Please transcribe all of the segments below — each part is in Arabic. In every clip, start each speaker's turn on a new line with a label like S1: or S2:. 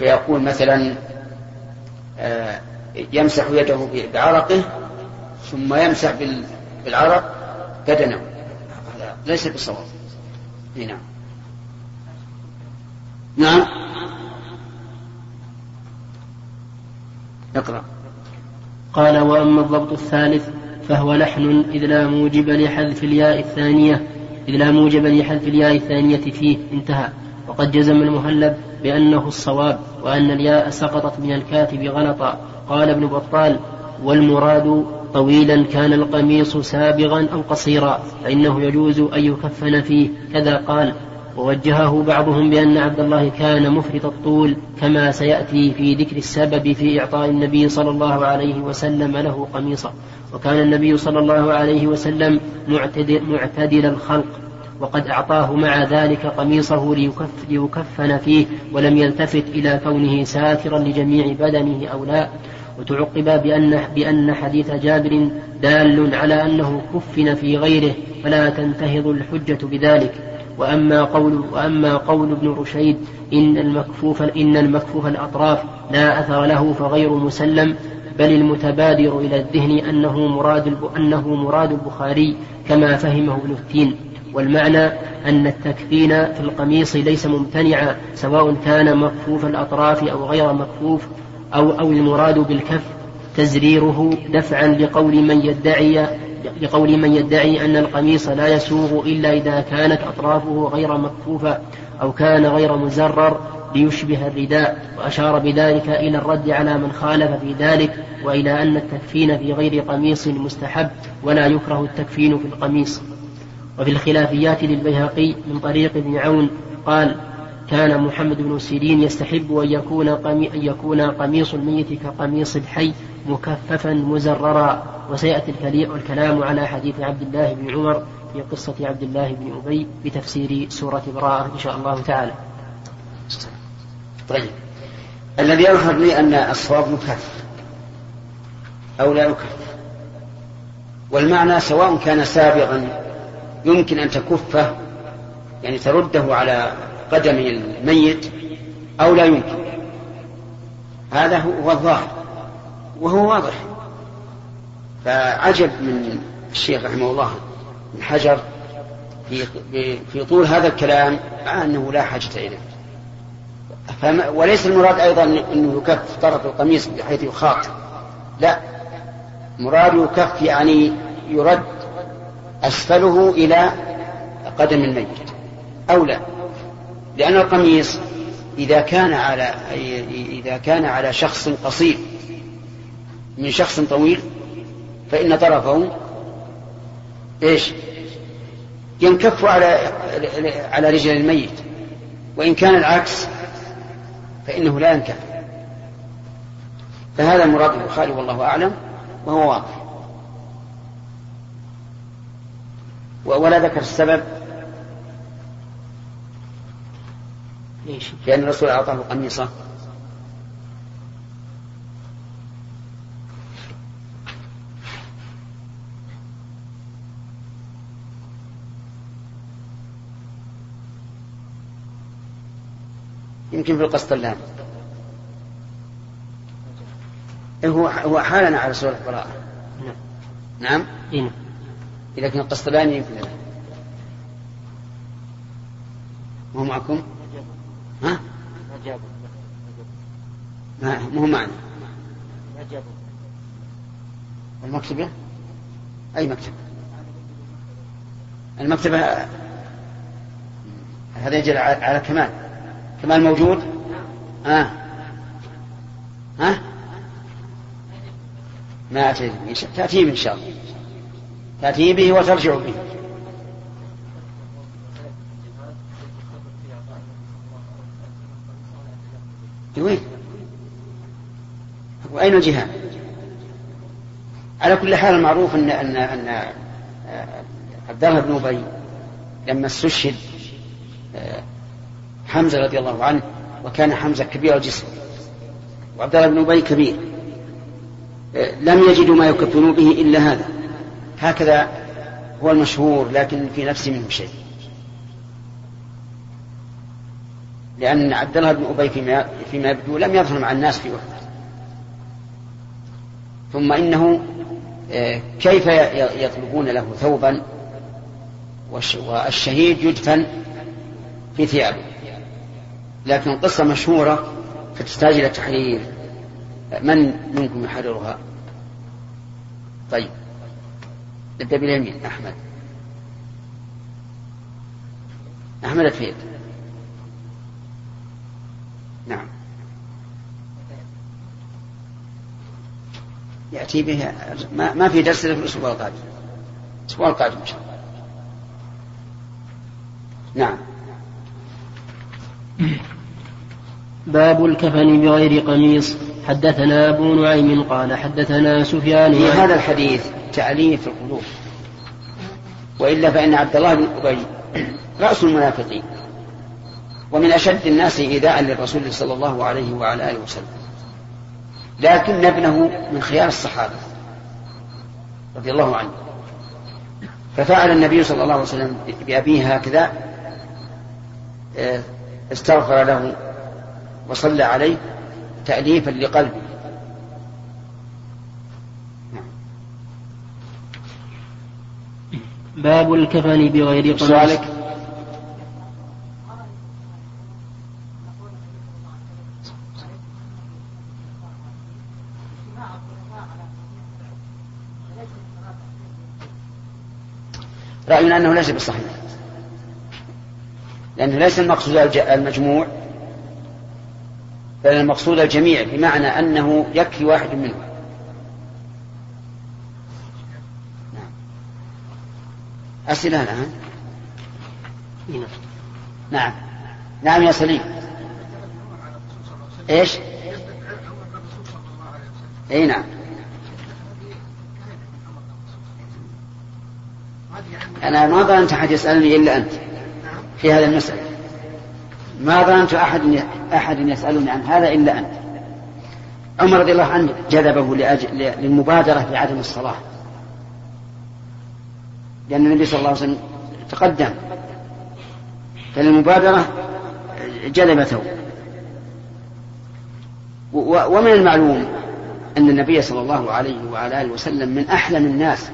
S1: فيقول مثلا آه، يمسح يده بعرقه ثم يمسح بالعرق بدنه. هذا ليس بصواب. نعم. نعم. اقرأ.
S2: قال وأما الضبط الثالث فهو لحن إذ لا موجب لحذف الياء الثانية إذ لا موجب لحذف الياء الثانية فيه انتهى. وقد جزم المهلب بأنه الصواب وأن الياء سقطت من الكاتب غلطا. قال ابن بطال والمراد طويلا كان القميص سابغا أو قصيرا فإنه يجوز أن يكفن فيه. كذا قال ووجهه بعضهم بأن عبد الله كان مفرط الطول كما سيأتي في ذكر السبب في إعطاء النبي صلى الله عليه وسلم له قميصا وكان النبي صلى الله عليه وسلم معتدل, معتدل الخلق. وقد أعطاه مع ذلك قميصه ليكف ليكفن فيه ولم يلتفت إلى كونه ساترا لجميع بدنه أو لا. وتعقب بأن, بأن حديث جابر دال على أنه كفن في غيره فلا تنتهض الحجة بذلك. وأما قول وأما قول ابن رشيد إن المكفوف إن المكفوف الأطراف لا أثر له فغير مسلم بل المتبادر إلى الذهن أنه مراد أنه مراد البخاري كما فهمه ابن التين. والمعنى أن التكفين في القميص ليس ممتنعا سواء كان مكفوف الأطراف أو غير مكفوف أو أو المراد بالكف تزريره دفعا لقول من يدعي لقول من يدعي أن القميص لا يسوغ إلا إذا كانت أطرافه غير مكفوفة أو كان غير مزرر ليشبه الرداء وأشار بذلك إلى الرد على من خالف في ذلك وإلى أن التكفين في غير قميص مستحب ولا يكره التكفين في القميص. وفي الخلافيات للبيهقي من طريق ابن عون قال كان محمد بن سيرين يستحب أن يكون, أن يكون قميص الميت كقميص الحي مكففا مزررا. وسيأتي الكلام على حديث عبد الله بن عمر في قصة عبد الله بن أبي بتفسير سورة براءة إن شاء الله تعالى.
S1: طيب. الذي يظهر لي أن الصواب مكف أو لا يكف والمعنى سواء كان سابغا يمكن أن تكفه يعني ترده على قدم الميت أو لا يمكن. هذا هو الظاهر وهو واضح. فعجب من الشيخ رحمه الله من حجر في, في طول هذا الكلام مع أنه لا حاجة إليه. وليس المراد أيضا أنه يكف طرف القميص بحيث يخاط لا. مراد يكف يعني يرد أسفله إلى قدم الميت. أو لا. لأن القميص إذا كان على إذا كان على شخص قصير من شخص طويل فإن طرفه إيش؟ ينكف على على رجل الميت. وإن كان العكس فإنه لا ينكف. فهذا مراد البخاري والله أعلم وهو واضح. ولا ذكر السبب. ليش؟ لأن الرسول أعطاه قميصة يمكن في القسطلان هو هو حالنا على سورة البراءة نعم. نعم؟ إيه؟ إذا كان القسطلاني يمكن هو معكم؟ ها؟ ما هو معنا. المكتبة؟ أي مكتبة؟ المكتبة هذا يجري على كمال. كمال موجود؟ ها؟ ها؟ ما أتي تأتي إن شاء الله. تأتي به وترجع به. وين وأين الجهاد؟ على كل حال المعروف أن أن أن آه، عبد الله بن أبي لما استشهد آه، حمزة رضي الله عنه وكان حمزة كبير الجسم وعبد الله بن أبي كبير آه، لم يجدوا ما يكفنوا به إلا هذا. هكذا هو المشهور لكن في نفسي منه شيء. لأن عبد الله بن أبي فيما, فيما يبدو لم يظهر مع الناس في أحد. ثم إنه آه، كيف يطلبون له ثوبا والشهيد يدفن في ثيابه. لكن قصة مشهورة فتحتاج إلى تحرير من منكم يحررها؟ طيب. نبدأ باليمين أحمد. أحمد الفيل نعم. يأتي به ما, ما في درس في الأسبوع القادم. الأسبوع القادم إن شاء الله. نعم.
S2: باب الكفن بغير قميص. حدثنا أبو نعيم قال حدثنا سفيان
S1: في هذا الحديث تعليف القلوب. وإلا فإن عبد الله بن أبي رأس المنافقين. ومن أشد الناس إيذاء للرسول صلى الله عليه وعلى آله وسلم. لكن ابنه من خيار الصحابة رضي الله عنه. ففعل النبي صلى الله عليه وسلم بأبيه هكذا آه، استغفر له وصلى عليه. تأليفا لقلبه
S2: باب الكفن بغير قميص. سؤالك؟
S1: رأينا أنه ليس بالصحيح. لأنه ليس المقصود المجموع. بل المقصود الجميع بمعنى أنه يكفي واحد منه نعم. أسئلة الآن؟ نعم. نعم يا سليم. إيش؟ إي نعم. أنا ما ظننت أحد يسألني إلا أنت في هذا المسألة. ما ظننت أحد أحد يسألني عن هذا إلا أنت. عمر رضي الله عنه جذبه لأجل للمبادرة بعدم الصلاة. لأن النبي صلى الله عليه وسلم تقدم. فللمبادرة جلبته. ومن المعلوم أن النبي صلى الله عليه وعلى آله وسلم من أحلم الناس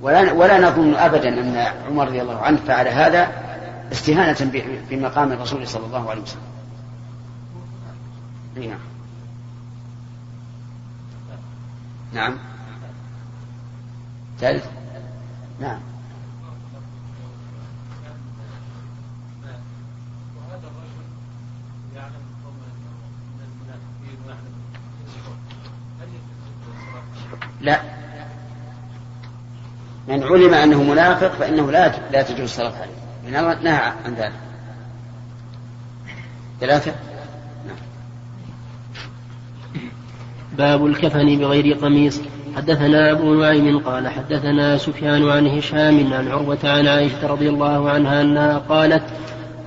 S1: ولا, ولا نظن أبدا أن عمر رضي الله عنه فعل هذا استهانة بمقام الرسول صلى الله عليه وسلم. نعم. نعم. ثالث. نعم. لا. من علم أنه منافق فإنه لا لا تجوز الصلاة عليه. نهى عن ذلك. ثلاثة؟ نعم.
S2: باب الكفن بغير قميص. حدثنا أبو نعيم قال حدثنا سفيان عن هشام عن عروة عن عائشة رضي الله عنها أنها قالت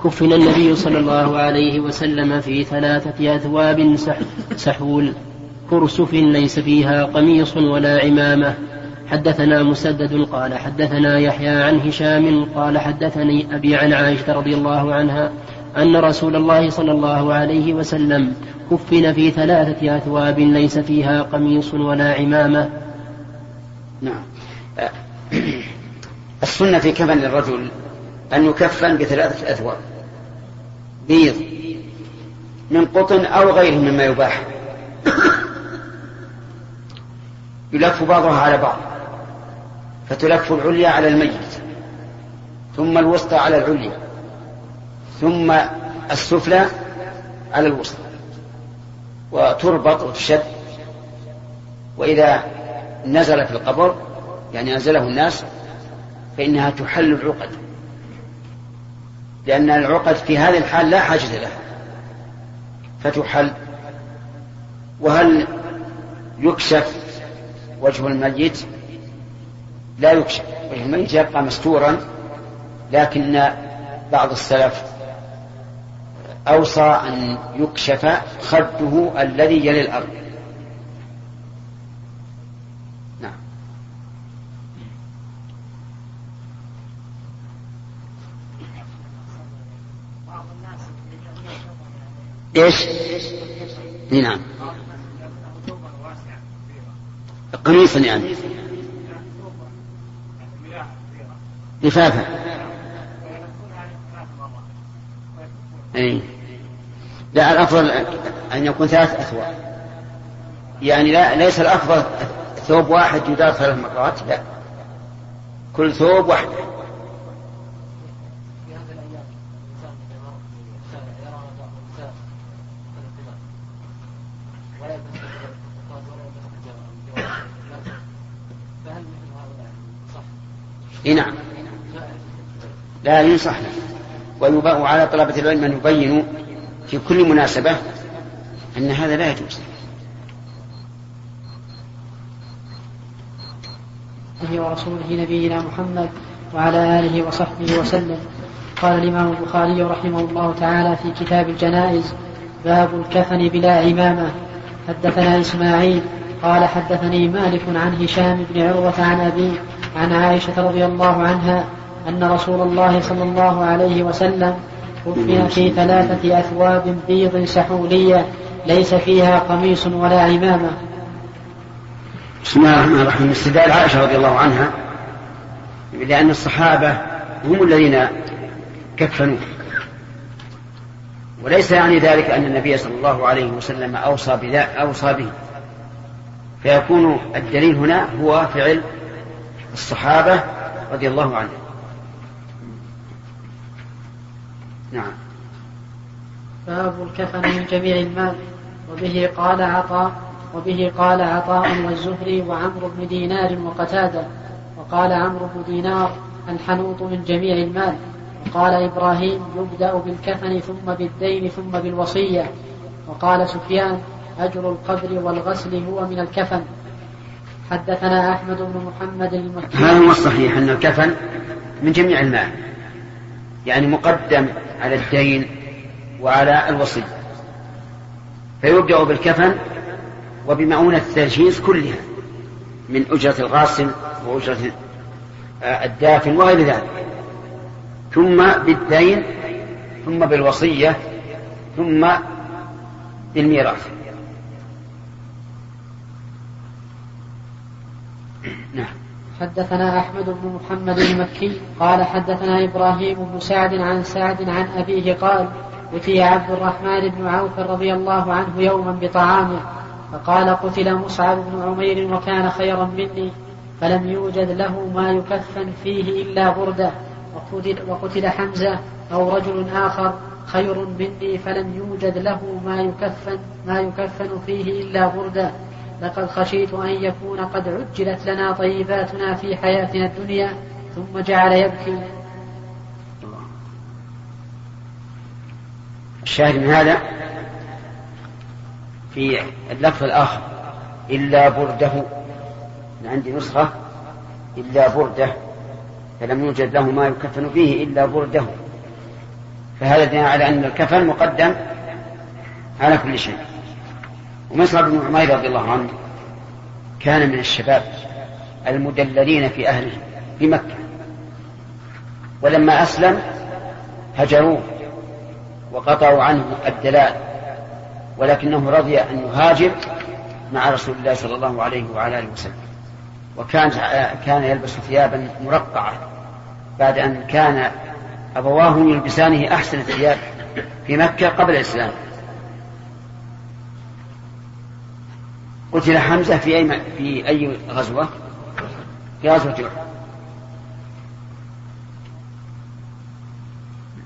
S2: كفن النبي صلى الله عليه وسلم في ثلاثة أثواب سحول. كرسف ليس فيها قميص ولا عمامة. حدثنا مسدد قال حدثنا يحيى عن هشام قال حدثني أبي عن عائشة رضي الله عنها أن رسول الله صلى الله عليه وسلم كفن في ثلاثة أثواب ليس فيها قميص ولا عمامة.
S1: نعم. السنة في كفن الرجل أن يكفن بثلاثة أثواب. بيض من قطن أو غيره مما يباح. يلف بعضها على بعض. فتلف العليا على الميت ثم الوسطى على العليا ثم السفلى على الوسطى وتربط وتشد. وإذا نزل في القبر يعني أنزله الناس فإنها تحل العقد. لأن العقد في هذه الحال لا حاجة لها. فتحل. وهل يكشف وجه الميت؟ لا يكشف والميت يبقى مستورا لكن بعض السلف أوصى أن يكشف خده الذي يلي الأرض. نعم. إيش؟ نعم. قميصا يعني. لفافا. لا الأفضل أن يكون ثلاث أثواب. يعني لا ليس الأفضل ثوب واحد يدار ثلاث مرات لا. كل ثوب واحد. إي نعم. لا ينصح له. ويباء على طلبة العلم أن يبينوا في كل مناسبة أن هذا لا يجوز.
S3: ورسوله نبينا محمد وعلى آله وصحبه وسلم. قال الإمام البخاري رحمه الله تعالى في كتاب الجنائز باب الكفن بلا عمامة. حدثنا إسماعيل قال حدثني مالك عن هشام بن عروة عن أبيه عن عائشة رضي الله عنها أن رسول الله صلى الله عليه وسلم كفن في ثلاثة أثواب بيض سحولية ليس فيها قميص ولا عمامة
S1: بسم الله الرحمن الرحيم. استدلال عائشة رضي الله عنها لأن الصحابة هم الذين كفنوه وليس يعني ذلك أن النبي صلى الله عليه وسلم أوصى بذا أوصى به. فيكون الدليل هنا هو فعل الصحابة رضي الله عنهم. نعم.
S3: باب الكفن من جميع المال وبه قال عطاء وبه قال عطاء والزهري وعمرو بن دينار وقتادة وقال عمرو بن دينار الحنوط من جميع المال وقال إبراهيم يبدأ بالكفن ثم بالدين ثم بالوصية وقال سفيان أجر القبر والغسل هو من الكفن. حدثنا أحمد بن محمد المكي.
S1: هذا هو الصحيح أن الكفن من جميع المال؟ يعني مقدم على الدين وعلى الوصي فيبدأ بالكفن وبمؤونة التجهيز كلها من أجرة الغاسل وأجرة الدافن وغير ذلك. ثم بالدين ثم بالوصية ثم بالميراث.
S3: نعم. حدثنا أحمد بن محمد المكي قال حدثنا إبراهيم بن سعد عن سعد عن أبيه قال أتي عبد الرحمن بن عوف رضي الله عنه يوما بطعامه فقال قتل مصعب بن عمير وكان خيرا مني فلم يوجد له ما يكفن فيه إلا بردة وقتل, وقتل حمزة أو رجل آخر خير مني فلم يوجد له ما يكفن ما يكفن فيه إلا بردة لقد خشيت أن يكون قد عجلت لنا طيباتنا في حياتنا الدنيا ثم جعل يبكي.
S1: الشاهد من هذا في اللفظ الآخر إلا برده. عندي نسخة إلا برده. فلم يوجد له ما يكفن فيه إلا برده. فهذا دليل على أن الكفن مقدم على كل شيء. ومصعب بن عمير رضي الله عنه كان من الشباب المدللين في أهله في مكة ولما أسلم هجروه وقطعوا عنه الدلال ولكنه رضي أن يهاجر مع رسول الله صلى الله عليه وعلى آله وسلم. وكان كان يلبس ثيابا مرقعة بعد أن كان أبواه يلبسانه أحسن الثياب في مكة قبل الإسلام. قتل حمزة في أي في أي غزوة؟ في غزوة أحد.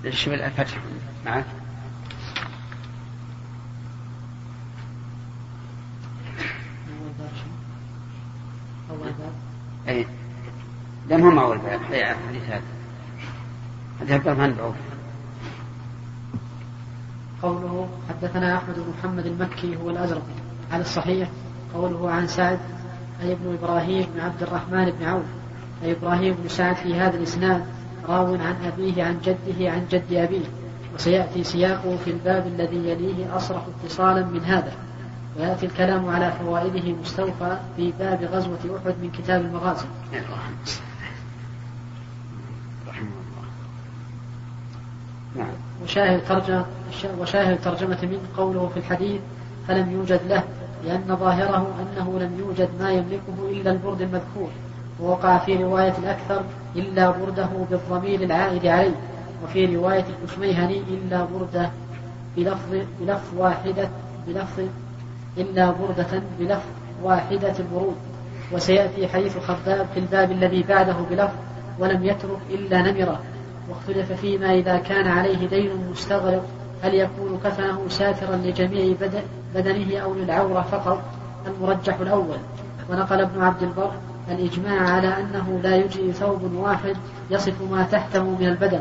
S1: ليش الفتح معك؟ أي لم هم أول باب حديث هذا حديث عبد الرحمن بن عوف
S3: قوله حدثنا أحمد بن محمد المكي هو الأزرق على الصحيح قوله عن سعد أي ابن إبراهيم بن عبد الرحمن بن عوف أي إبراهيم بن سعد في هذا الإسناد راو عن أبيه عن جده عن جد أبيه. وسيأتي سياقه في الباب الذي يليه أصرح اتصالا من هذا. ويأتي الكلام على فوائده مستوفى في باب غزوة أحد من كتاب المغازي.
S1: نعم.
S3: وشاهد ترجمة وشاهد ترجمة من قوله في الحديث فلم يوجد له لأن ظاهره أنه لم يوجد ما يملكه إلا البرد المذكور ووقع في رواية الأكثر إلا برده بالضمير العائد عليه وفي رواية الكشميهني إلا بردة بلفظ بلفظ واحدة بلفظ إلا بردة بلفظ واحدة الورود وسيأتي حديث خباب في الباب الذي بعده بلفظ ولم يترك إلا نمرة واختلف فيما إذا كان عليه دين مستغرق هل يكون كفنه ساترا لجميع بدنه أو للعورة فقط؟ المرجح الأول. ونقل ابن عبد البر الإجماع على أنه لا يجزي ثوب واحد يصف ما تحته من البدن.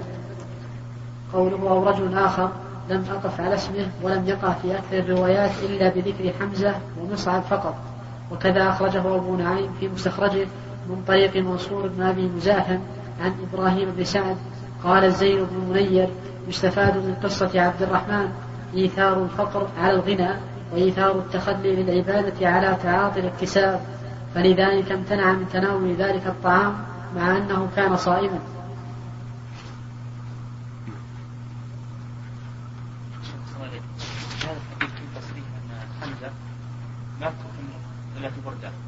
S3: قوله أو رجل آخر لم أقف على اسمه ولم يقع في أكثر الروايات إلا بذكر حمزة ومصعب فقط. وكذا أخرجه أبو نعيم في مستخرجه من طريق منصور بن أبي مزاحم عن إبراهيم بن سعد قال الزين بن منير يستفاد من قصة عبد الرحمن إيثار الفقر على الغنى وإيثار التخلي للعبادة على تعاطي الاكتساب. فلذلك امتنع من تناول ذلك الطعام مع أنه كان صائما.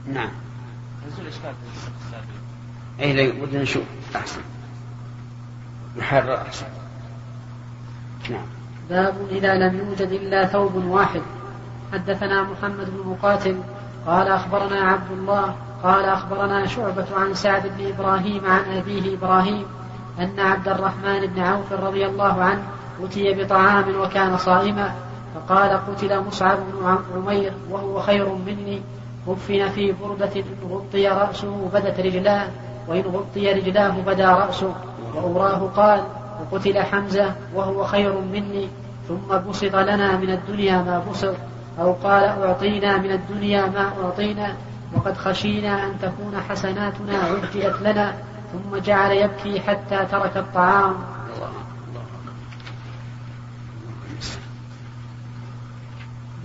S1: نعم. يزول إشكال في أي ودنا نشوف. أحسن. نحرر أحسن.
S3: نعم. باب إذا لم يوجد إلا ثوب واحد. حدثنا محمد بن مقاتل قال أخبرنا عبد الله قال أخبرنا شعبة عن سعد بن إبراهيم عن أبيه إبراهيم أن عبد الرحمن بن عوف رضي الله عنه أتي بطعام وكان صائما فقال قتل مصعب بن عمير وهو خير مني. كفن في بردة إن غطي رأسه بدت رجلاه وإن غطي رجلاه بدا رأسه. وأراه قال وقتل حمزة وهو خير مني ثم بسط لنا من الدنيا ما بسط أو قال أعطينا من الدنيا ما أعطينا وقد خشينا أن تكون حسناتنا عجلت لنا ثم جعل يبكي حتى ترك الطعام.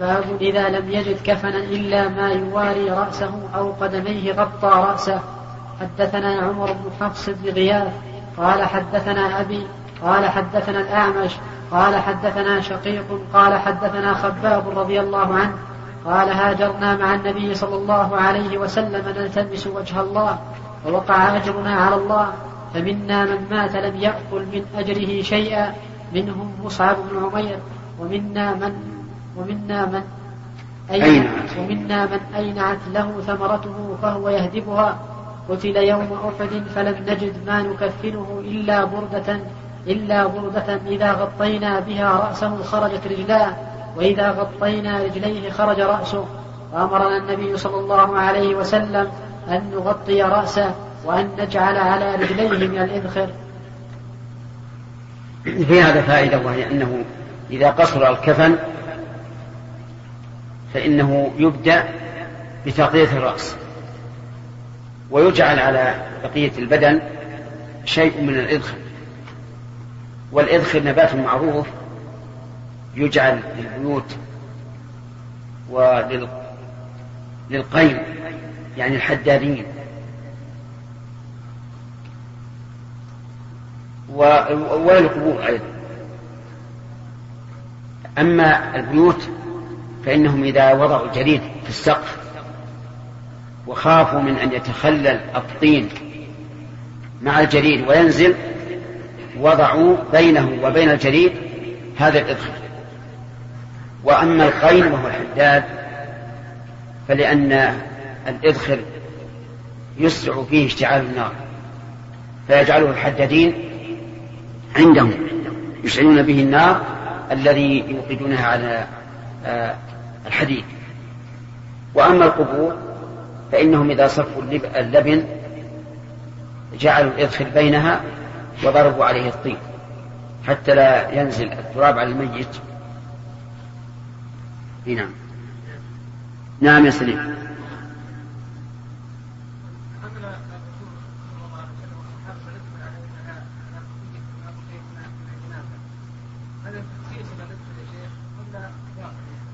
S3: باب إذا لم يجد كفنا إلا ما يواري رأسه أو قدميه غطى رأسه. حدثنا عمر بن حفص بن غياث قال حدثنا أبي قال حدثنا الأعمش قال حدثنا شقيق قال حدثنا خباب رضي الله عنه قال هاجرنا مع النبي صلى الله عليه وسلم نلتمس وجه الله ووقع أجرنا على الله فمنا من مات لم يأكل من أجره شيئا منهم مصعب بن عمير ومنا من ومنا من أينعت ومنا من أينعت له ثمرته فهو يهدبها قتل يوم أحد فلم نجد ما نكفنه إلا بردة إلا بردة إذا غطينا بها رأسه خرجت رجلاه وإذا غطينا رجليه خرج رأسه. وأمرنا النبي صلى الله عليه وسلم أن نغطي رأسه وأن نجعل على رجليه من الإذخر
S1: في هذا فائدة وهي أنه إذا قصر الكفن فإنه يبدأ بتغطية الرأس. ويجعل على بقية البدن شيء من الإذخر والإذخر نبات معروف يجعل للبيوت وللقيم يعني الحدادين. وللقبور أيضا. أما البيوت فإنهم إذا وضعوا الجريد في السقف وخافوا من أن يتخلل الطين مع الجريد وينزل وضعوا بينه وبين الجريد هذا الإدخال وأما القين وهو الحداد فلأن الإذخر يسرع فيه اشتعال النار فيجعله الحدادين عندهم يشعلون به النار الذي يوقدونها على آه، الحديد. وأما القبور فإنهم إذا صفوا اللبن جعلوا الإذخر بينها وضربوا عليه الطين حتى لا ينزل التراب على الميت. نعم. نعم يا سليم.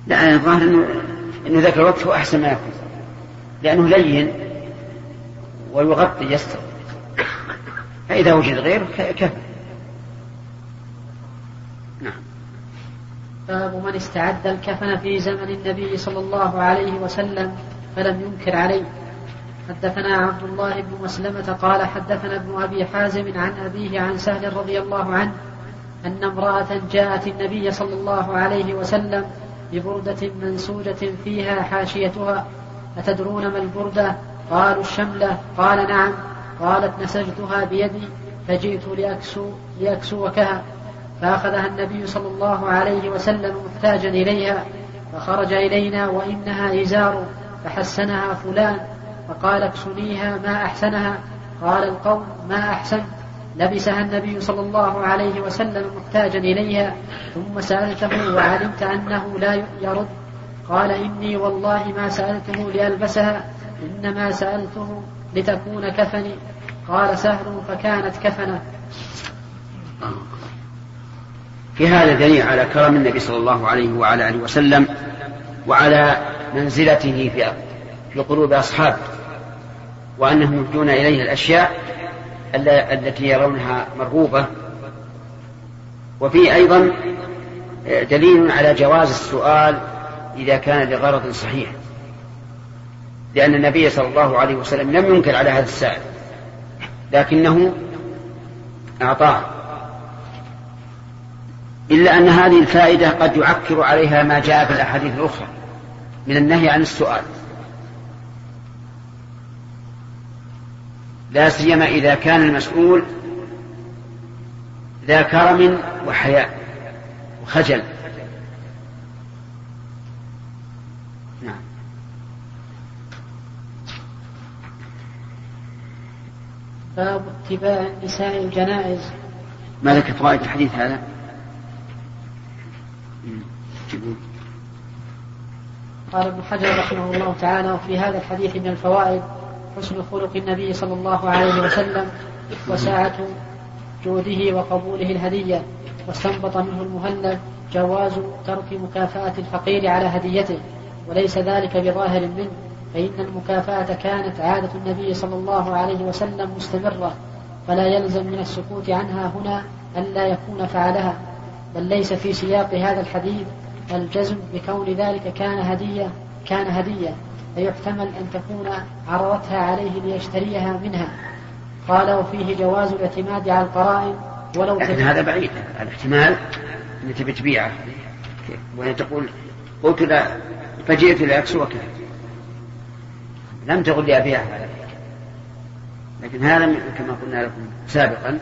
S1: لا الظاهر انه إنه ذاك الوقت هو أحسن ما يكون. لأنه لين ويغطي يستر. فإذا وجد غيره كفى. نعم.
S3: باب من استعد الكفن في زمن النبي صلى الله عليه وسلم فلم ينكر عليه. حدثنا عبد الله بن مسلمة قال حدثنا ابن أبي حازم عن أبيه عن سهل رضي الله عنه أن امرأة جاءت النبي صلى الله عليه وسلم ببردة منسوجة فيها حاشيتها أتدرون ما البردة قالوا الشملة. قال نعم. قالت نسجتها بيدي فجئت لأكسو لأكسوكها فأخذها النبي صلى الله عليه وسلم محتاجا إليها فخرج إلينا وإنها إزار فحسنها فلان. فقال اكسنيها ما أحسنها. قال القوم ما أحسن. لبسها النبي صلى الله عليه وسلم محتاجا إليها. ثم سألته وعلمت أنه لا يرد. قال إني والله ما سألته لألبسها إنما سألته لتكون كفني. قال سهل فكانت كفنا
S1: في هذا دليل على كرم النبي صلى الله عليه وعلى آله وسلم وعلى منزلته في في قلوب أصحابه وأنهم يهدون إليه الأشياء التي يرونها مرغوبة. وفيه أيضا دليل على جواز السؤال إذا كان لغرض صحيح. لأن النبي صلى الله عليه وسلم لم ينكر على هذا السائل. لكنه أعطاه. إلا أن هذه الفائدة قد يعكر عليها ما جاء في الأحاديث الأخرى من النهي عن السؤال. لا سيما إذا كان المسؤول ذا كرم وحياء وخجل نعم
S3: باب اتباع النساء الجنائز
S1: ما لك فوائد الحديث هذا؟
S3: قال ابن حجر رحمه الله تعالى وفي هذا الحديث من الفوائد حسن خلق النبي صلى الله عليه وسلم وساعة جوده وقبوله الهدية واستنبط منه المهلب جواز ترك مكافأة الفقير على هديته وليس ذلك بظاهر منه فإن المكافأة كانت عادة النبي صلى الله عليه وسلم مستمرة فلا يلزم من السكوت عنها هنا ألا يكون فعلها بل ليس في سياق هذا الحديث الجزم بكون ذلك كان هدية كان هدية فيحتمل أن تكون عرضتها عليه ليشتريها منها. قال وفيه جواز الاعتماد على القرائن ولو
S1: لكن هذا بعيد الاحتمال أن تبي تبيعه. وهي تقول قلت لا فجئت لأكسوك. لم تقل لي أبيعها لكن هذا كما قلنا لكم سابقا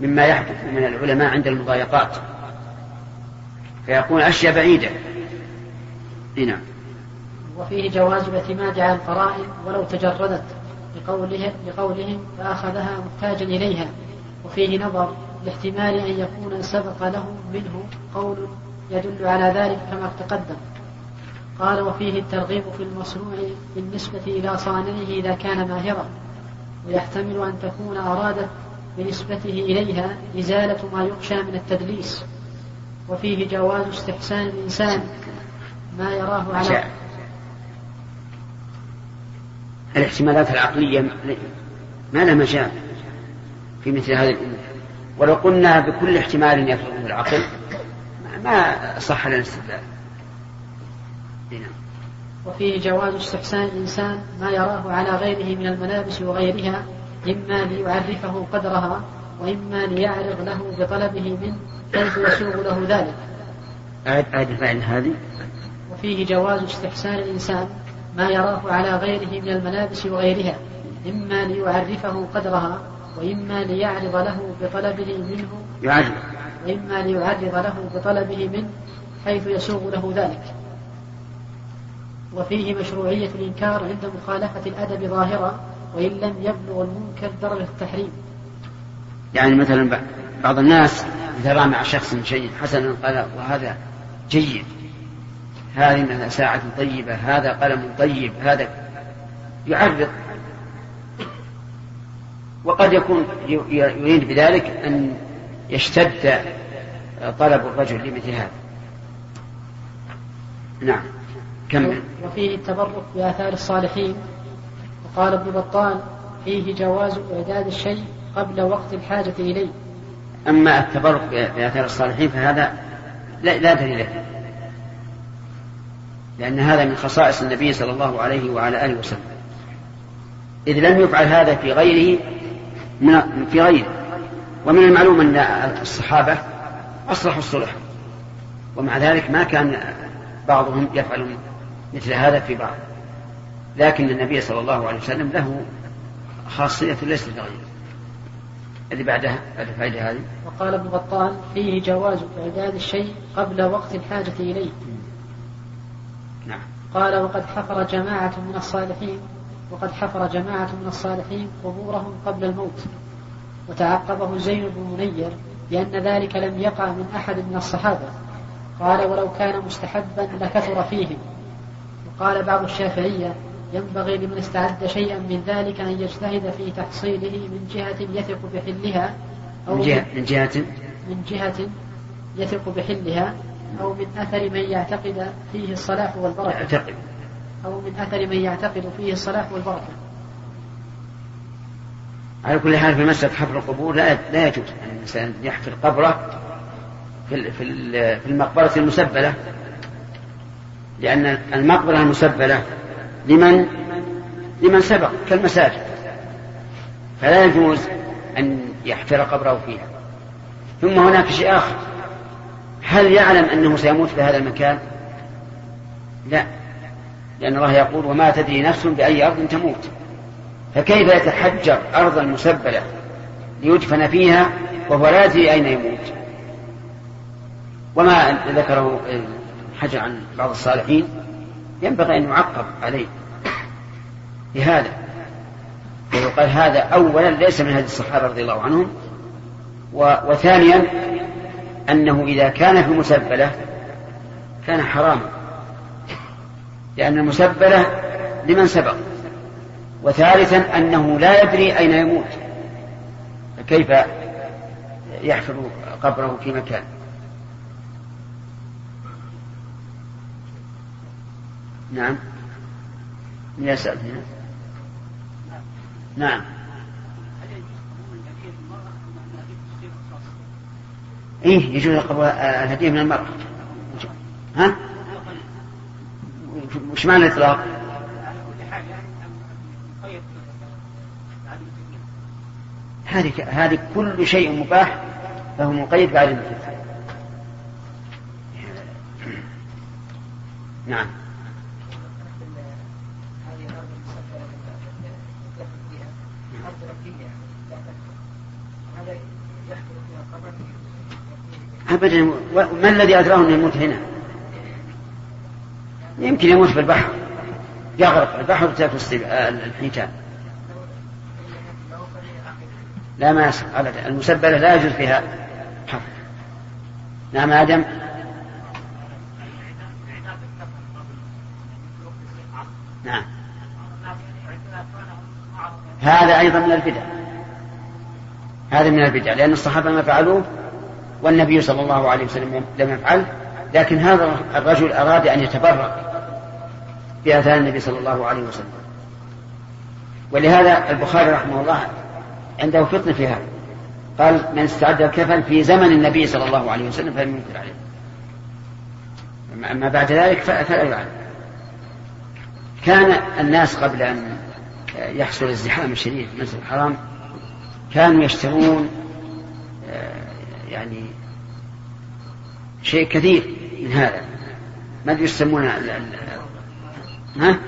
S1: مما يحدث من العلماء عند المضايقات. فيكون أشياء بعيدة. نعم.
S3: وفيه جواز الاعتماد على القرائن ولو تجردت لقوله لقولهم فأخذها محتاجا إليها. وفيه نظر لاحتمال أن يكون سبق له منه قول يدل على ذلك كما تقدم. قال وفيه الترغيب في المصنوع بالنسبة إلى صانعه إذا كان ماهرا ويحتمل أن تكون أرادت بنسبته إليها إزالة ما يخشى من التدليس. وفيه جواز استحسان الإنسان ما يراه على
S1: الاحتمالات العقلية ما لها مجال في مثل هذه الأمور. ولو قلنا بكل احتمال يفرضه العقل ما صح لنا الاستدلال.
S3: نعم. وفيه جواز استحسان الإنسان ما يراه على غيره من الملابس وغيرها إما ليعرفه قدرها وإما ليعرض له بطلبه منه كيف يسوغ له ذلك.
S1: أعد الفائدة هذه.
S3: وفيه جواز استحسان الإنسان ما يراه على غيره من الملابس وغيرها إما ليعرفه قدرها وإما ليعرض له بطلبه منه
S1: يعرض
S3: وإما ليعرض له بطلبه منه حيث يسوغ له ذلك. وفيه مشروعية الإنكار عند مخالفة الأدب ظاهرة وإن لم يبلغ المنكر درجة التحريم.
S1: يعني مثلا بعض الناس إذا رأى مع شخص شيء حسنا قال وهذا جيد هذه ساعة طيبة هذا قلم طيب هذا يعرض. وقد يكون يريد بذلك أن يشتد طلب الرجل لمثل هذا. نعم. كمل
S3: وفيه التبرك بآثار الصالحين. وقال ابن بطال فيه جواز إعداد الشيء قبل وقت الحاجة إليه.
S1: أما التبرك بآثار الصالحين فهذا لا, لا دليل له لأن هذا من خصائص النبي صلى الله عليه وعلى آله وسلم. إذ لم يفعل هذا في غيره من في غيره. ومن المعلوم أن الصحابة أصلحوا الصلح. ومع ذلك ما كان بعضهم يفعل مثل هذا في بعض. لكن النبي صلى الله عليه وسلم له خاصية ليست لغيره اللي بعدها بعد الفائدة هذه.
S3: وقال ابن بطال فيه جواز إعداد الشيء قبل وقت الحاجة إليه.
S1: نعم.
S3: قال وقد حفر جماعة من الصالحين وقد حفر جماعة من الصالحين قبورهم قبل الموت. وتعقبه زين بن منير لأن ذلك لم يقع من أحد من الصحابة. قال ولو كان مستحبا لكثر فيهم. وقال بعض الشافعية ينبغي لمن استعد شيئا من ذلك أن يجتهد في تحصيله من جهة يثق بحلها
S1: أو من جهة من جهة؟
S3: من جهة يثق بحلها أو من أثر من يعتقد فيه الصلاح والبركة.
S1: يعتقد.
S3: أو من أثر من يعتقد فيه الصلاح والبركة.
S1: على كل حال في مسألة حفر القبور لا لا يجوز. أن الإنسان يحفر قبره في في المقبرة المسبلة. لأن المقبرة المسبلة لمن؟ لمن سبق كالمساجد. فلا يجوز أن يحفر قبره فيها. ثم هناك شيء آخر. هل يعلم أنه سيموت في هذا المكان؟ لا. لأن الله يقول وما تدري نفس بأي أرض تموت. فكيف يتحجر أرضا مسبلة ليدفن فيها وهو لا يدري أين يموت؟ وما ذكره حجر عن بعض الصالحين ينبغي أن يعقب عليه لهذا. ويقال هذا أولا ليس من هذه الصحابة رضي الله عنهم وثانيا أنه إذا كان في مسبلة كان حراما لأن المسبلة لمن سبق وثالثا أنه لا يدري أين يموت فكيف يحفر قبره في مكان. نعم. يسأل هنا نعم. إيه يجوز الهدية من المرأة. ها؟ وش معنى الإطلاق؟ هذه هذه كل شيء مباح فهو مقيد بعد الفتح نعم. أبدا ما الذي أدراه أنه يموت هنا؟ يمكن يموت في البحر. يغرق البحر وتأكل الحيتان. لا ما أبدا. المسبلة لا يجوز فيها حفر. نعم آدم؟ نعم. هذا أيضا من البدع. هذا من البدع لأن الصحابة ما فعلوه والنبي صلى الله عليه وسلم لم يفعل لكن هذا الرجل أراد أن يتبرك بآثار النبي صلى الله عليه وسلم. ولهذا البخاري رحمه الله عنده فتنة في هذا. قال من استعد الكفن في زمن النبي صلى الله عليه وسلم فلم ينكر عليه. أما بعد ذلك فلا يعلم. كان الناس قبل أن يحصل الزحام الشديد في المسجد الحرام كانوا يشترون آه، يعني شيء كثير من هذا. ما أدري يسمونه ها؟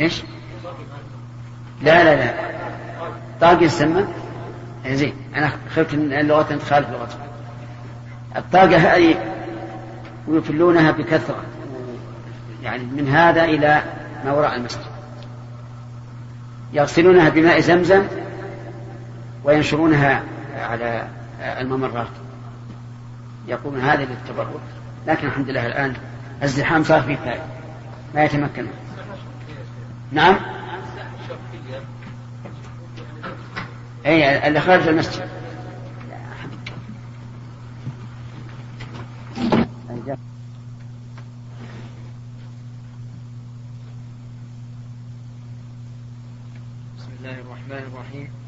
S1: إيش؟ لا لا لا. طاقة يسمى؟ إيه، زين. أنا خفت إن اللغة تخالف لغتكم الطاقة هذه ويفلونها بكثرة. يعني من هذا إلى ما وراء المسجد. يغسلونها بماء زمزم وينشرونها على الممرات. يقولون هذا للتبرك. لكن الحمد لله الآن الزحام صار فيه فائدة. ما يتمكن. نعم؟ اي اللي خارج المسجد.
S4: بسم الله الرحمن الرحيم.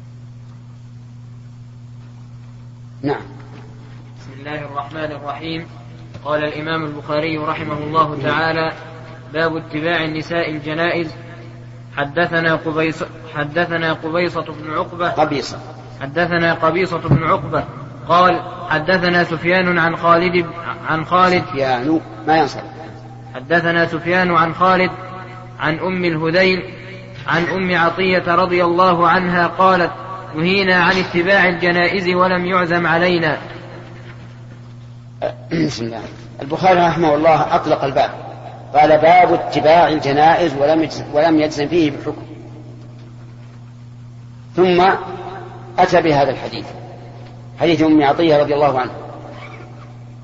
S1: نعم.
S4: بسم الله الرحمن الرحيم. قال الإمام البخاري رحمه الله تعالى باب اتباع النساء الجنائز. حدثنا قبيص حدثنا قبيصة بن عقبة.
S1: قبيصة.
S4: حدثنا قبيصة بن عقبة. قال حدثنا سفيان عن خالد عن خالد.
S1: سفيان ما ينصرف.
S4: حدثنا سفيان عن خالد عن أم الهذيل عن أم عطية رضي الله عنها قالت نهينا عن اتباع الجنائز ولم يعزم علينا.
S1: بسم الله. البخاري رحمه الله أطلق الباب. قال باب اتباع الجنائز ولم ولم يجزم فيه بحكم. ثم أتى بهذا الحديث. حديث أم عطية رضي الله عنها.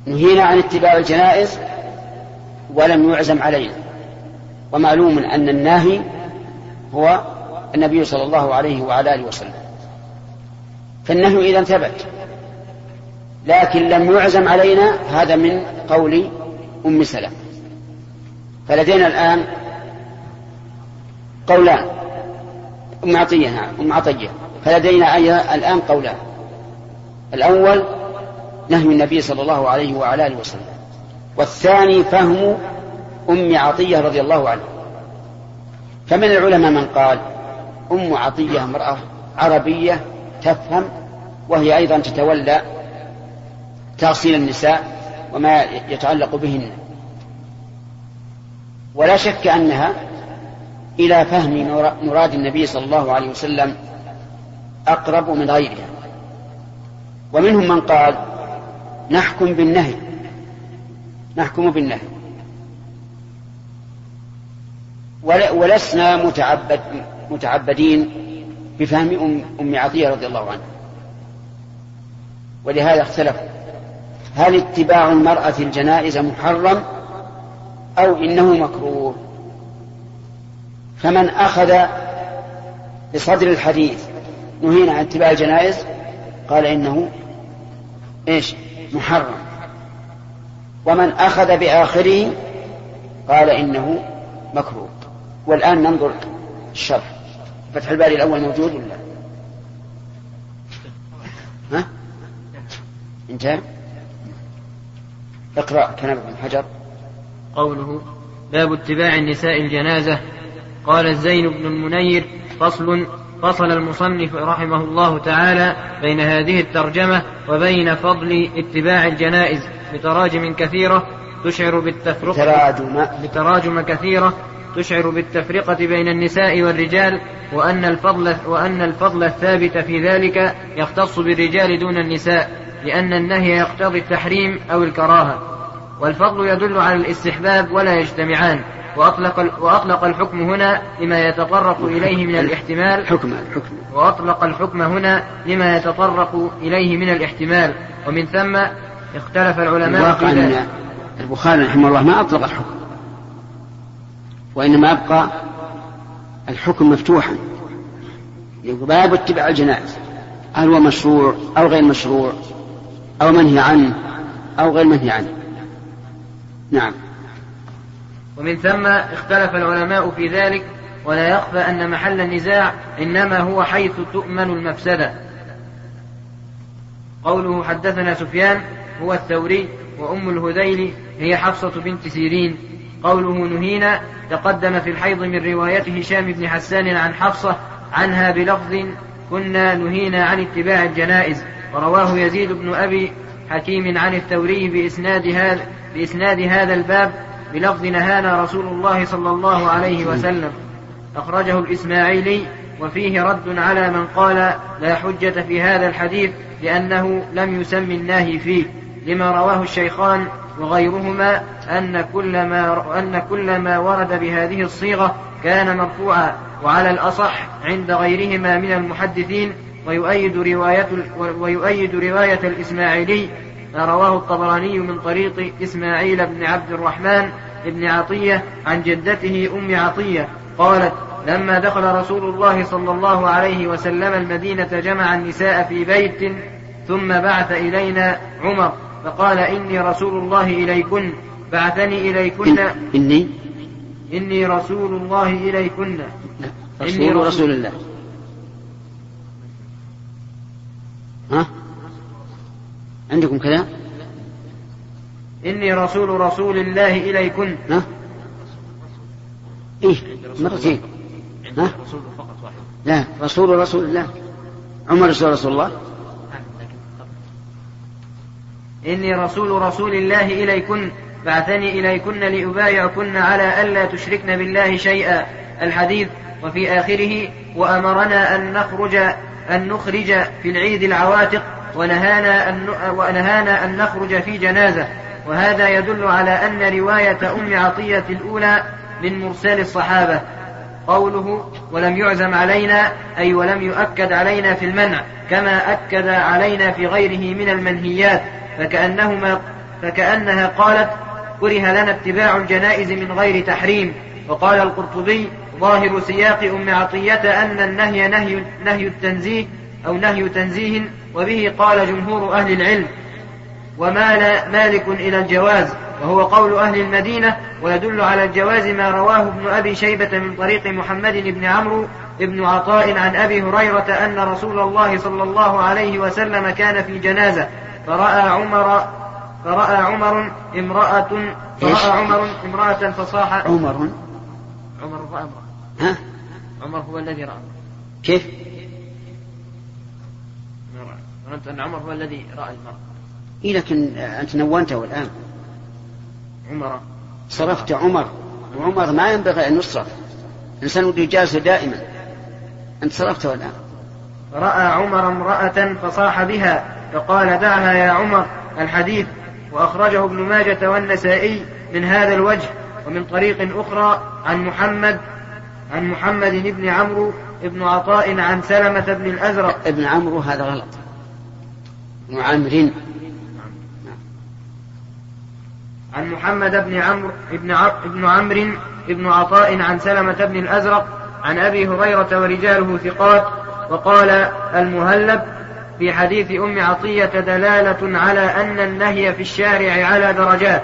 S1: نهينا عن اتباع الجنائز ولم يعزم علينا. ومعلوم أن الناهي هو النبي صلى الله عليه وعلى آله وسلم. فالنهي إذا ثبت. لكن لم يعزم علينا هذا من قول أم سلمة. فلدينا الآن قولان. أم عطية نعم أم عطية. فلدينا الآن قولان. الأول نهي النبي صلى الله عليه وعلى آله وسلم. والثاني فهم أم عطية رضي الله عنها. فمن العلماء من قال أم عطية امرأة عربية تفهم وهي أيضا تتولى تغسيل النساء وما يتعلق بهن. ولا شك أنها إلى فهم مراد النبي صلى الله عليه وسلم أقرب من غيرها. ومنهم من قال نحكم بالنهي نحكم بالنهي. ولسنا متعبد متعبدين بفهم أم, عطية رضي الله عنها. ولهذا اختلفوا. هل اتباع المرأة الجنائز محرم أو إنه مكروه؟ فمن أخذ بصدر الحديث نهينا عن اتباع الجنائز قال إنه إيش؟ محرم. ومن أخذ بآخره قال إنه مكروه. والآن ننظر الشرح. فتح الباري الأول موجود ولا؟ ها؟ انتهى؟ اقرأ كلام ابن حجر.
S4: قوله باب اتباع النساء الجنازة. قال الزين بن المنير فصل فصل المصنف رحمه الله تعالى بين هذه الترجمة وبين فضل اتباع الجنائز بتراجم كثيرة تشعر بالتفرقة
S1: تراجم.
S4: بتراجم كثيرة تشعر بالتفرقة بين النساء والرجال وأن الفضل وأن الفضل الثابت في ذلك يختص بالرجال دون النساء لأن النهي يقتضي التحريم أو الكراهة. والفضل يدل على الاستحباب ولا يجتمعان. وأطلق, وأطلق الحكم هنا لما يتطرق إليه من الاحتمال.
S1: حكم الحكم.
S4: وأطلق الحكم هنا لما يتطرق إليه من الاحتمال. ومن ثم اختلف العلماء
S1: في ذلك. البخاري رحمه الله ما أطلق الحكم. وإنما يبقى الحكم مفتوحا. باب اتباع الجنائز. هل هو مشروع أو غير مشروع؟ أو منهي عنه أو غير منهي عنه. نعم.
S4: ومن ثم اختلف العلماء في ذلك ولا يخفى أن محل النزاع إنما هو حيث تؤمن المفسدة. قوله حدثنا سفيان هو الثوري وأم الهذيل هي حفصة بنت سيرين. قوله نهينا تقدم في الحيض من رواية هشام بن حسان عن حفصة عنها بلفظ كنا نهينا عن اتباع الجنائز ورواه يزيد بن أبي حكيم عن الثوري بإسناد هذا بإسناد هذا الباب بلفظ نهانا رسول الله صلى الله عليه وسلم. أخرجه الإسماعيلي وفيه رد على من قال لا حجة في هذا الحديث لأنه لم يسم الناهي فيه لما رواه الشيخان وغيرهما أن كل ما أن كل ما ورد بهذه الصيغة كان مرفوعا وعلى الأصح عند غيرهما من المحدثين ويؤيد رواية ويؤيد رواية الإسماعيلي ما رواه الطبراني من طريق إسماعيل بن عبد الرحمن بن عطية عن جدته أم عطية قالت لما دخل رسول الله صلى الله عليه وسلم المدينة جمع النساء في بيت ثم بعث إلينا عمر فقال إني رسول الله إليكن بعثني إليكن.
S1: إني؟
S4: إني رسول الله إليكن.
S1: رسول إني رسول, رسول الله. ها؟ عندكم كذا
S4: إني رسول رسول الله إليكن.
S1: ها؟ إيه مرتين ها؟
S4: رسول فقط واحد.
S1: لا رسول رسول الله. عمر رسول رسول الله؟
S4: إني رسول رسول الله إليكن بعثني إليكن لأبايعكن على ألا تشركن بالله شيئا. الحديث وفي آخره وأمرنا أن نخرج أن نخرج في العيد العواتق ونهانا أن ونهانا أن نخرج في جنازة. وهذا يدل على أن رواية أم عطية الأولى من مرسال الصحابة. قوله ولم يعزم علينا أي ولم يؤكد علينا في المنع كما أكد علينا في غيره من المنهيات فكأنهما فكأنها قالت كره لنا اتباع الجنائز من غير تحريم. وقال القرطبي ظاهر سياق أم عطية أن النهي نهي, نهي التنزيه أو نهي تنزيه وبه قال جمهور أهل العلم ومال مالك إلى الجواز. وهو قول أهل المدينة ويدل على الجواز ما رواه ابن أبي شيبة من طريق محمد بن عمرو بن عطاء عن أبي هريرة أن رسول الله صلى الله عليه وسلم كان في جنازة فرأى عمر فرأى عمر امرأة فرأى عمر امرأة فصاح
S1: عمر.
S4: عمر رأى امرأة.
S1: ها؟
S4: عمر هو الذي رأى.
S1: كيف؟
S4: ظننت أن عمر هو الذي رأى المرأة.
S1: إيه لكن أنت نونته الآن.
S4: عمر.
S1: صرفت عمر. وعمر ما ينبغي أن يصرف. الإنسان يجازه دائما. أنت صرفته الآن.
S4: رأى عمر امرأة فصاح بها فقال دعها يا عمر الحديث. وأخرجه ابن ماجة والنسائي من هذا الوجه ومن طريق أخرى عن محمد عن محمد بن عمرو بن عطاء عن سلمة بن الأزرق.
S1: ابن عمرو هذا غلط. ابن عمرو.
S4: عن محمد بن عمرو بن ابن عمرو بن عطاء عن سلمة بن الأزرق عن أبي هريرة ورجاله ثقات وقال المهلب في حديث أم عطية دلالة على أن النهي في الشارع على درجات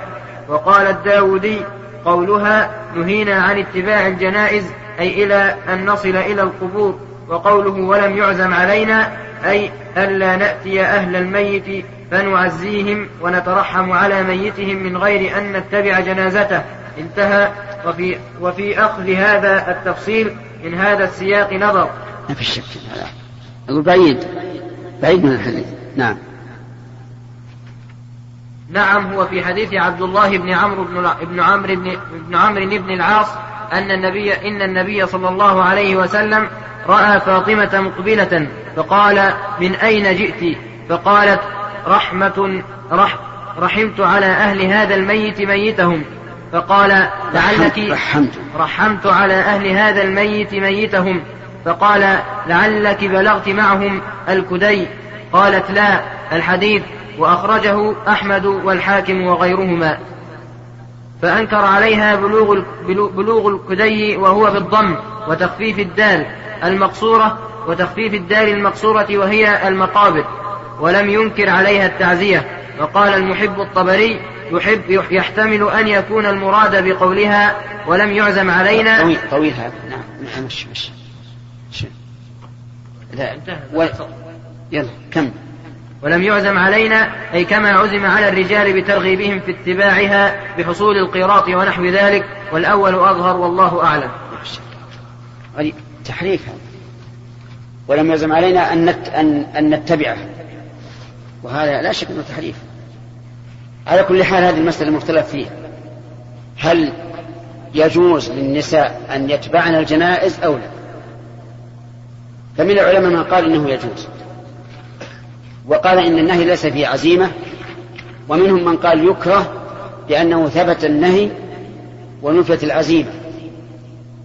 S4: وقال الداودي قولها نهينا عن اتباع الجنائز أي إلى أن نصل إلى القبور وقوله ولم يعزم علينا أي ألا نأتي أهل الميت فنعزيهم ونترحم على ميتهم من غير أن نتبع جنازته. انتهى. وفي, وفي أخذ هذا التفصيل من هذا السياق نظر.
S1: ما في شك. أقول بعيد. بعيد من الحديث. نعم.
S4: نعم هو في حديث عبد الله بن عمرو بن بن عمرو بن بن عمرو بن العاص أن النبي إن النبي صلى الله عليه وسلم رأى فاطمة مقبلة فقال من أين جئت؟ فقالت رحمة رح رحمت على أهل هذا الميت ميتهم. فقال لعلك
S1: رحمت
S4: رحمت. على أهل هذا الميت ميتهم. فقال لعلك بلغت معهم الكدي. قالت لا الحديث. وأخرجه أحمد والحاكم وغيرهما. فأنكر عليها بلوغ بلوغ الكدي وهو بالضم وتخفيف الدال المقصورة وتخفيف الدال المقصورة وهي المقابر ولم ينكر عليها التعزية. وقال المحب الطبري يحب يحتمل أن يكون المراد بقولها ولم يعزم علينا.
S1: طويل طويل هذا. نعم مش مش لا و... يلا كم
S4: ولم يعزم علينا أي كما عزم على الرجال بترغيبهم في اتباعها بحصول القيراط ونحو ذلك والأول أظهر والله أعلم.
S1: تحريف هذا. ولم يعزم علينا أن, نت... أن... أن نتبعه. وهذا لا شك أنه تحريف. على كل حال هذه المسألة المختلف فيها. هل يجوز للنساء أن يتبعن الجنائز أو لا؟ فمن العلماء من قال إنه يجوز. وقال إن النهي ليس فيه عزيمة ومنهم من قال يكره لأنه ثبت النهي ونفت العزيمة.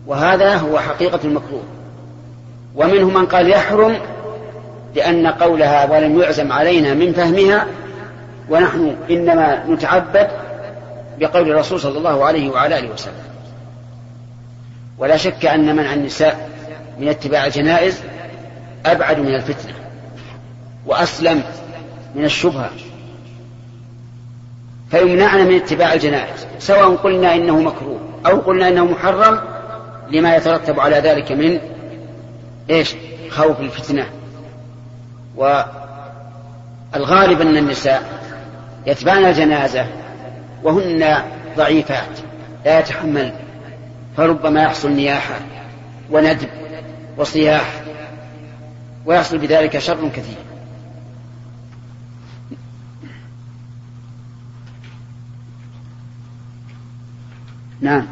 S1: وهذا هو حقيقة المكروه. ومنهم من قال يحرم لأن قولها ولم يعزم علينا من فهمها ونحن إنما نتعبد بقول الرسول صلى الله عليه وعلى آله وسلم. ولا شك أن منع النساء من اتباع الجنائز أبعد من الفتنة. وأسلم من الشبهة. فيمنعنا من اتباع الجنائز سواء قلنا إنه مكروه أو قلنا إنه محرم لما يترتب على ذلك من إيش؟ خوف الفتنة. والغالب أن النساء يتبعن الجنازة وهن ضعيفات لا يتحمل فربما يحصل نياحة وندب وصياح ويحصل بذلك شر كثير. نعم.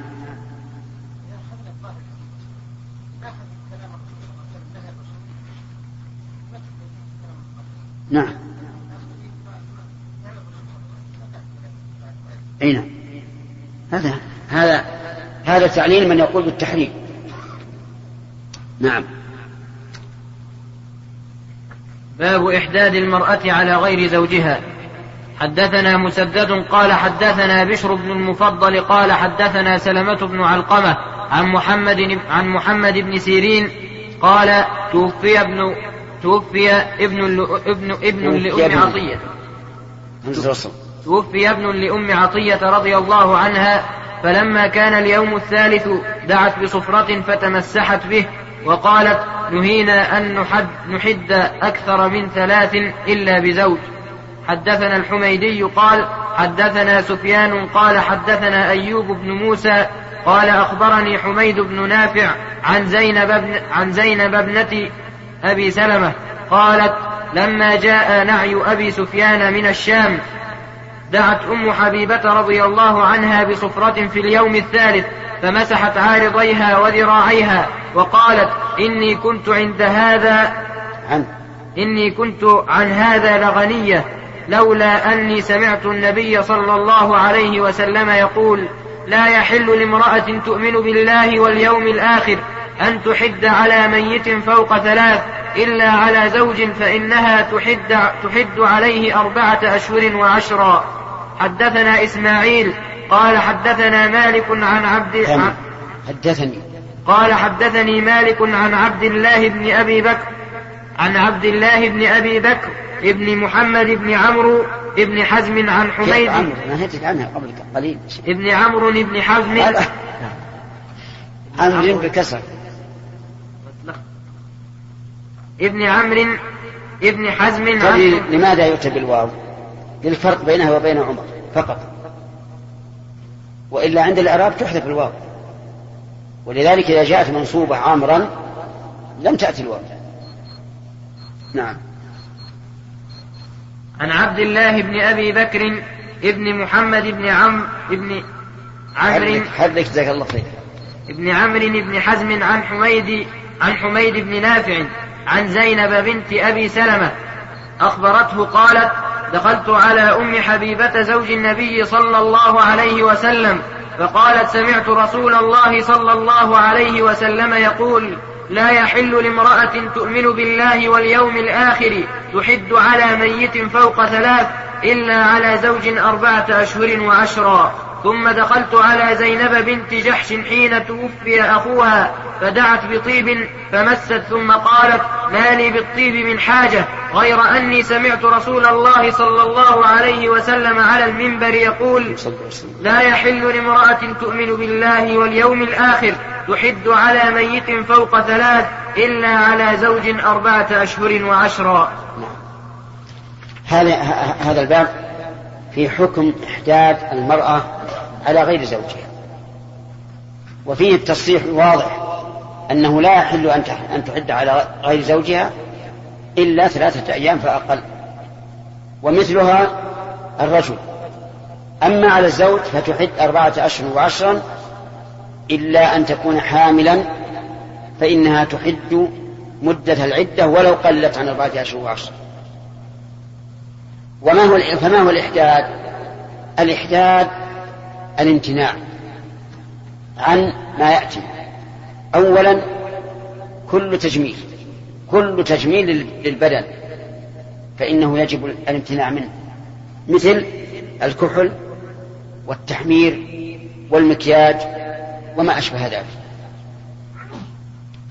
S1: نعم. أي نعم. هذا هذا هذا تعليل من يقول بالتحريم. نعم.
S4: باب إحداد المرأة على غير زوجها. حدثنا مسدد قال حدثنا بشر بن المفضل قال حدثنا سلمة بن علقمة عن محمد عن محمد بن سيرين قال توفي ابن توفي ابن ابن ابن لأم عطية. توفي ابن لأم عطية رضي الله عنها فلما كان اليوم الثالث دعت بصفرة فتمسحت به وقالت نهينا أن نحد, نحد أكثر من ثلاث إلا بزوج. حدثنا الحميدي قال حدثنا سفيان قال حدثنا أيوب بن موسى قال أخبرني حميد بن نافع عن زينب بن عن زينب ابنة أبي سلمة قالت لما جاء نعي أبي سفيان من الشام دعت أم حبيبة رضي الله عنها بصفرة في اليوم الثالث فمسحت عارضيها وذراعيها وقالت إني كنت عند هذا
S1: عن
S4: إني كنت عن هذا لغنية لولا أني سمعت النبي صلى الله عليه وسلم يقول لا يحل لامرأة تؤمن بالله واليوم الآخر أن تحد على ميت فوق ثلاث إلا على زوج فإنها تحد, تحد عليه أربعة أشهر وعشرا. حدثنا إسماعيل قال حدثنا مالك عن عبد
S1: حدثني.
S4: قال حدثني مالك عن عبد الله بن أبي بكر عن عبد الله بن أبي بكر ابن محمد بن عمرو ابن حزم عن حميد.
S1: عمرو؟ نهيتك عنها قبل قليل.
S4: ابن عمرو بن حزم.
S1: عمرو بكسر
S4: ابن عمرو ابن حزم
S1: طيب لماذا يؤتى بالواو؟ للفرق بينها وبين عمر فقط. وإلا عند الإعراب تحذف الواو. ولذلك إذا جاءت منصوبة عامرا لم تأتي الواو. نعم.
S4: عن عبد الله بن أبي بكر ابن محمد بن عم ابن عمرو
S1: حرك جزاك الله خير.
S4: ابن عمرو بن حزم عن حميد عن حميد بن نافع عن زينب بنت أبي سلمة أخبرته قالت دخلت على أم حبيبة زوج النبي صلى الله عليه وسلم فقالت سمعت رسول الله صلى الله عليه وسلم يقول لا يحل لامرأة تؤمن بالله واليوم الآخر تحد على ميت فوق ثلاث إلا على زوج أربعة أشهر وعشرا. ثم دخلت على زينب بنت جحش حين توفي أخوها فدعت بطيب فمست ثم قالت ما لي بالطيب من حاجة غير أني سمعت رسول الله صلى الله عليه وسلم على المنبر يقول لا يحل لامرأة تؤمن بالله واليوم الآخر تحد على ميت فوق ثلاث إلا على زوج أربعة أشهر وعشرا.
S1: هذا هذا الباب في حكم إحداد المرأة على غير زوجها. وفيه التصريح الواضح أنه لا يحل أن تحد على غير زوجها إلا ثلاثة أيام فأقل. ومثلها الرجل. أما على الزوج فتحد أربعة أشهر وعشرا إلا أن تكون حاملا فإنها تحد مدة العدة ولو قلت عن أربعة أشهر وعشرة وما هو فما هو الإحداد؟ الإحداد الامتناع عن ما يأتي. أولا كل تجميل كل تجميل للبدن فإنه يجب الامتناع منه. مثل الكحل والتحمير والمكياج وما أشبه ذلك.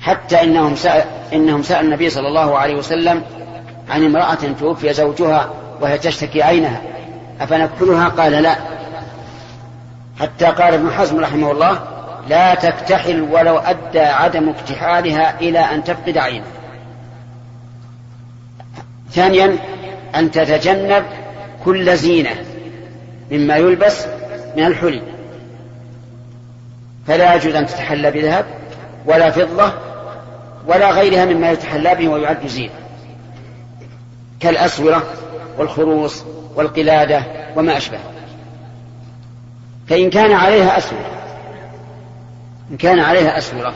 S1: حتى إنهم سأل إنهم سأل النبي صلى الله عليه وسلم عن امرأة توفي زوجها وهي تشتكي عينها أفنكحلها قال لا. حتى قال ابن حزم رحمه الله لا تكتحل ولو أدى عدم اكتحالها إلى أن تفقد عينها. ثانيا أن تتجنب كل زينة مما يلبس من الحلي. فلا يجوز أن تتحلى بذهب ولا فضة ولا غيرها مما يتحلى به ويعد زينة. كالأسورة والخروص والقلادة وما أشبه. فإن كان عليها أسورة إن كان عليها أسورة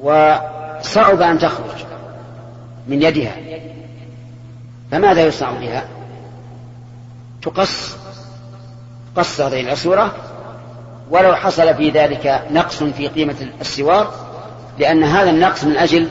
S1: وصعب أن تخرج من يدها فماذا يصنع بها؟ تقص قص هذه الأسورة ولو حصل في ذلك نقص في قيمة السوار لأن هذا النقص من أجل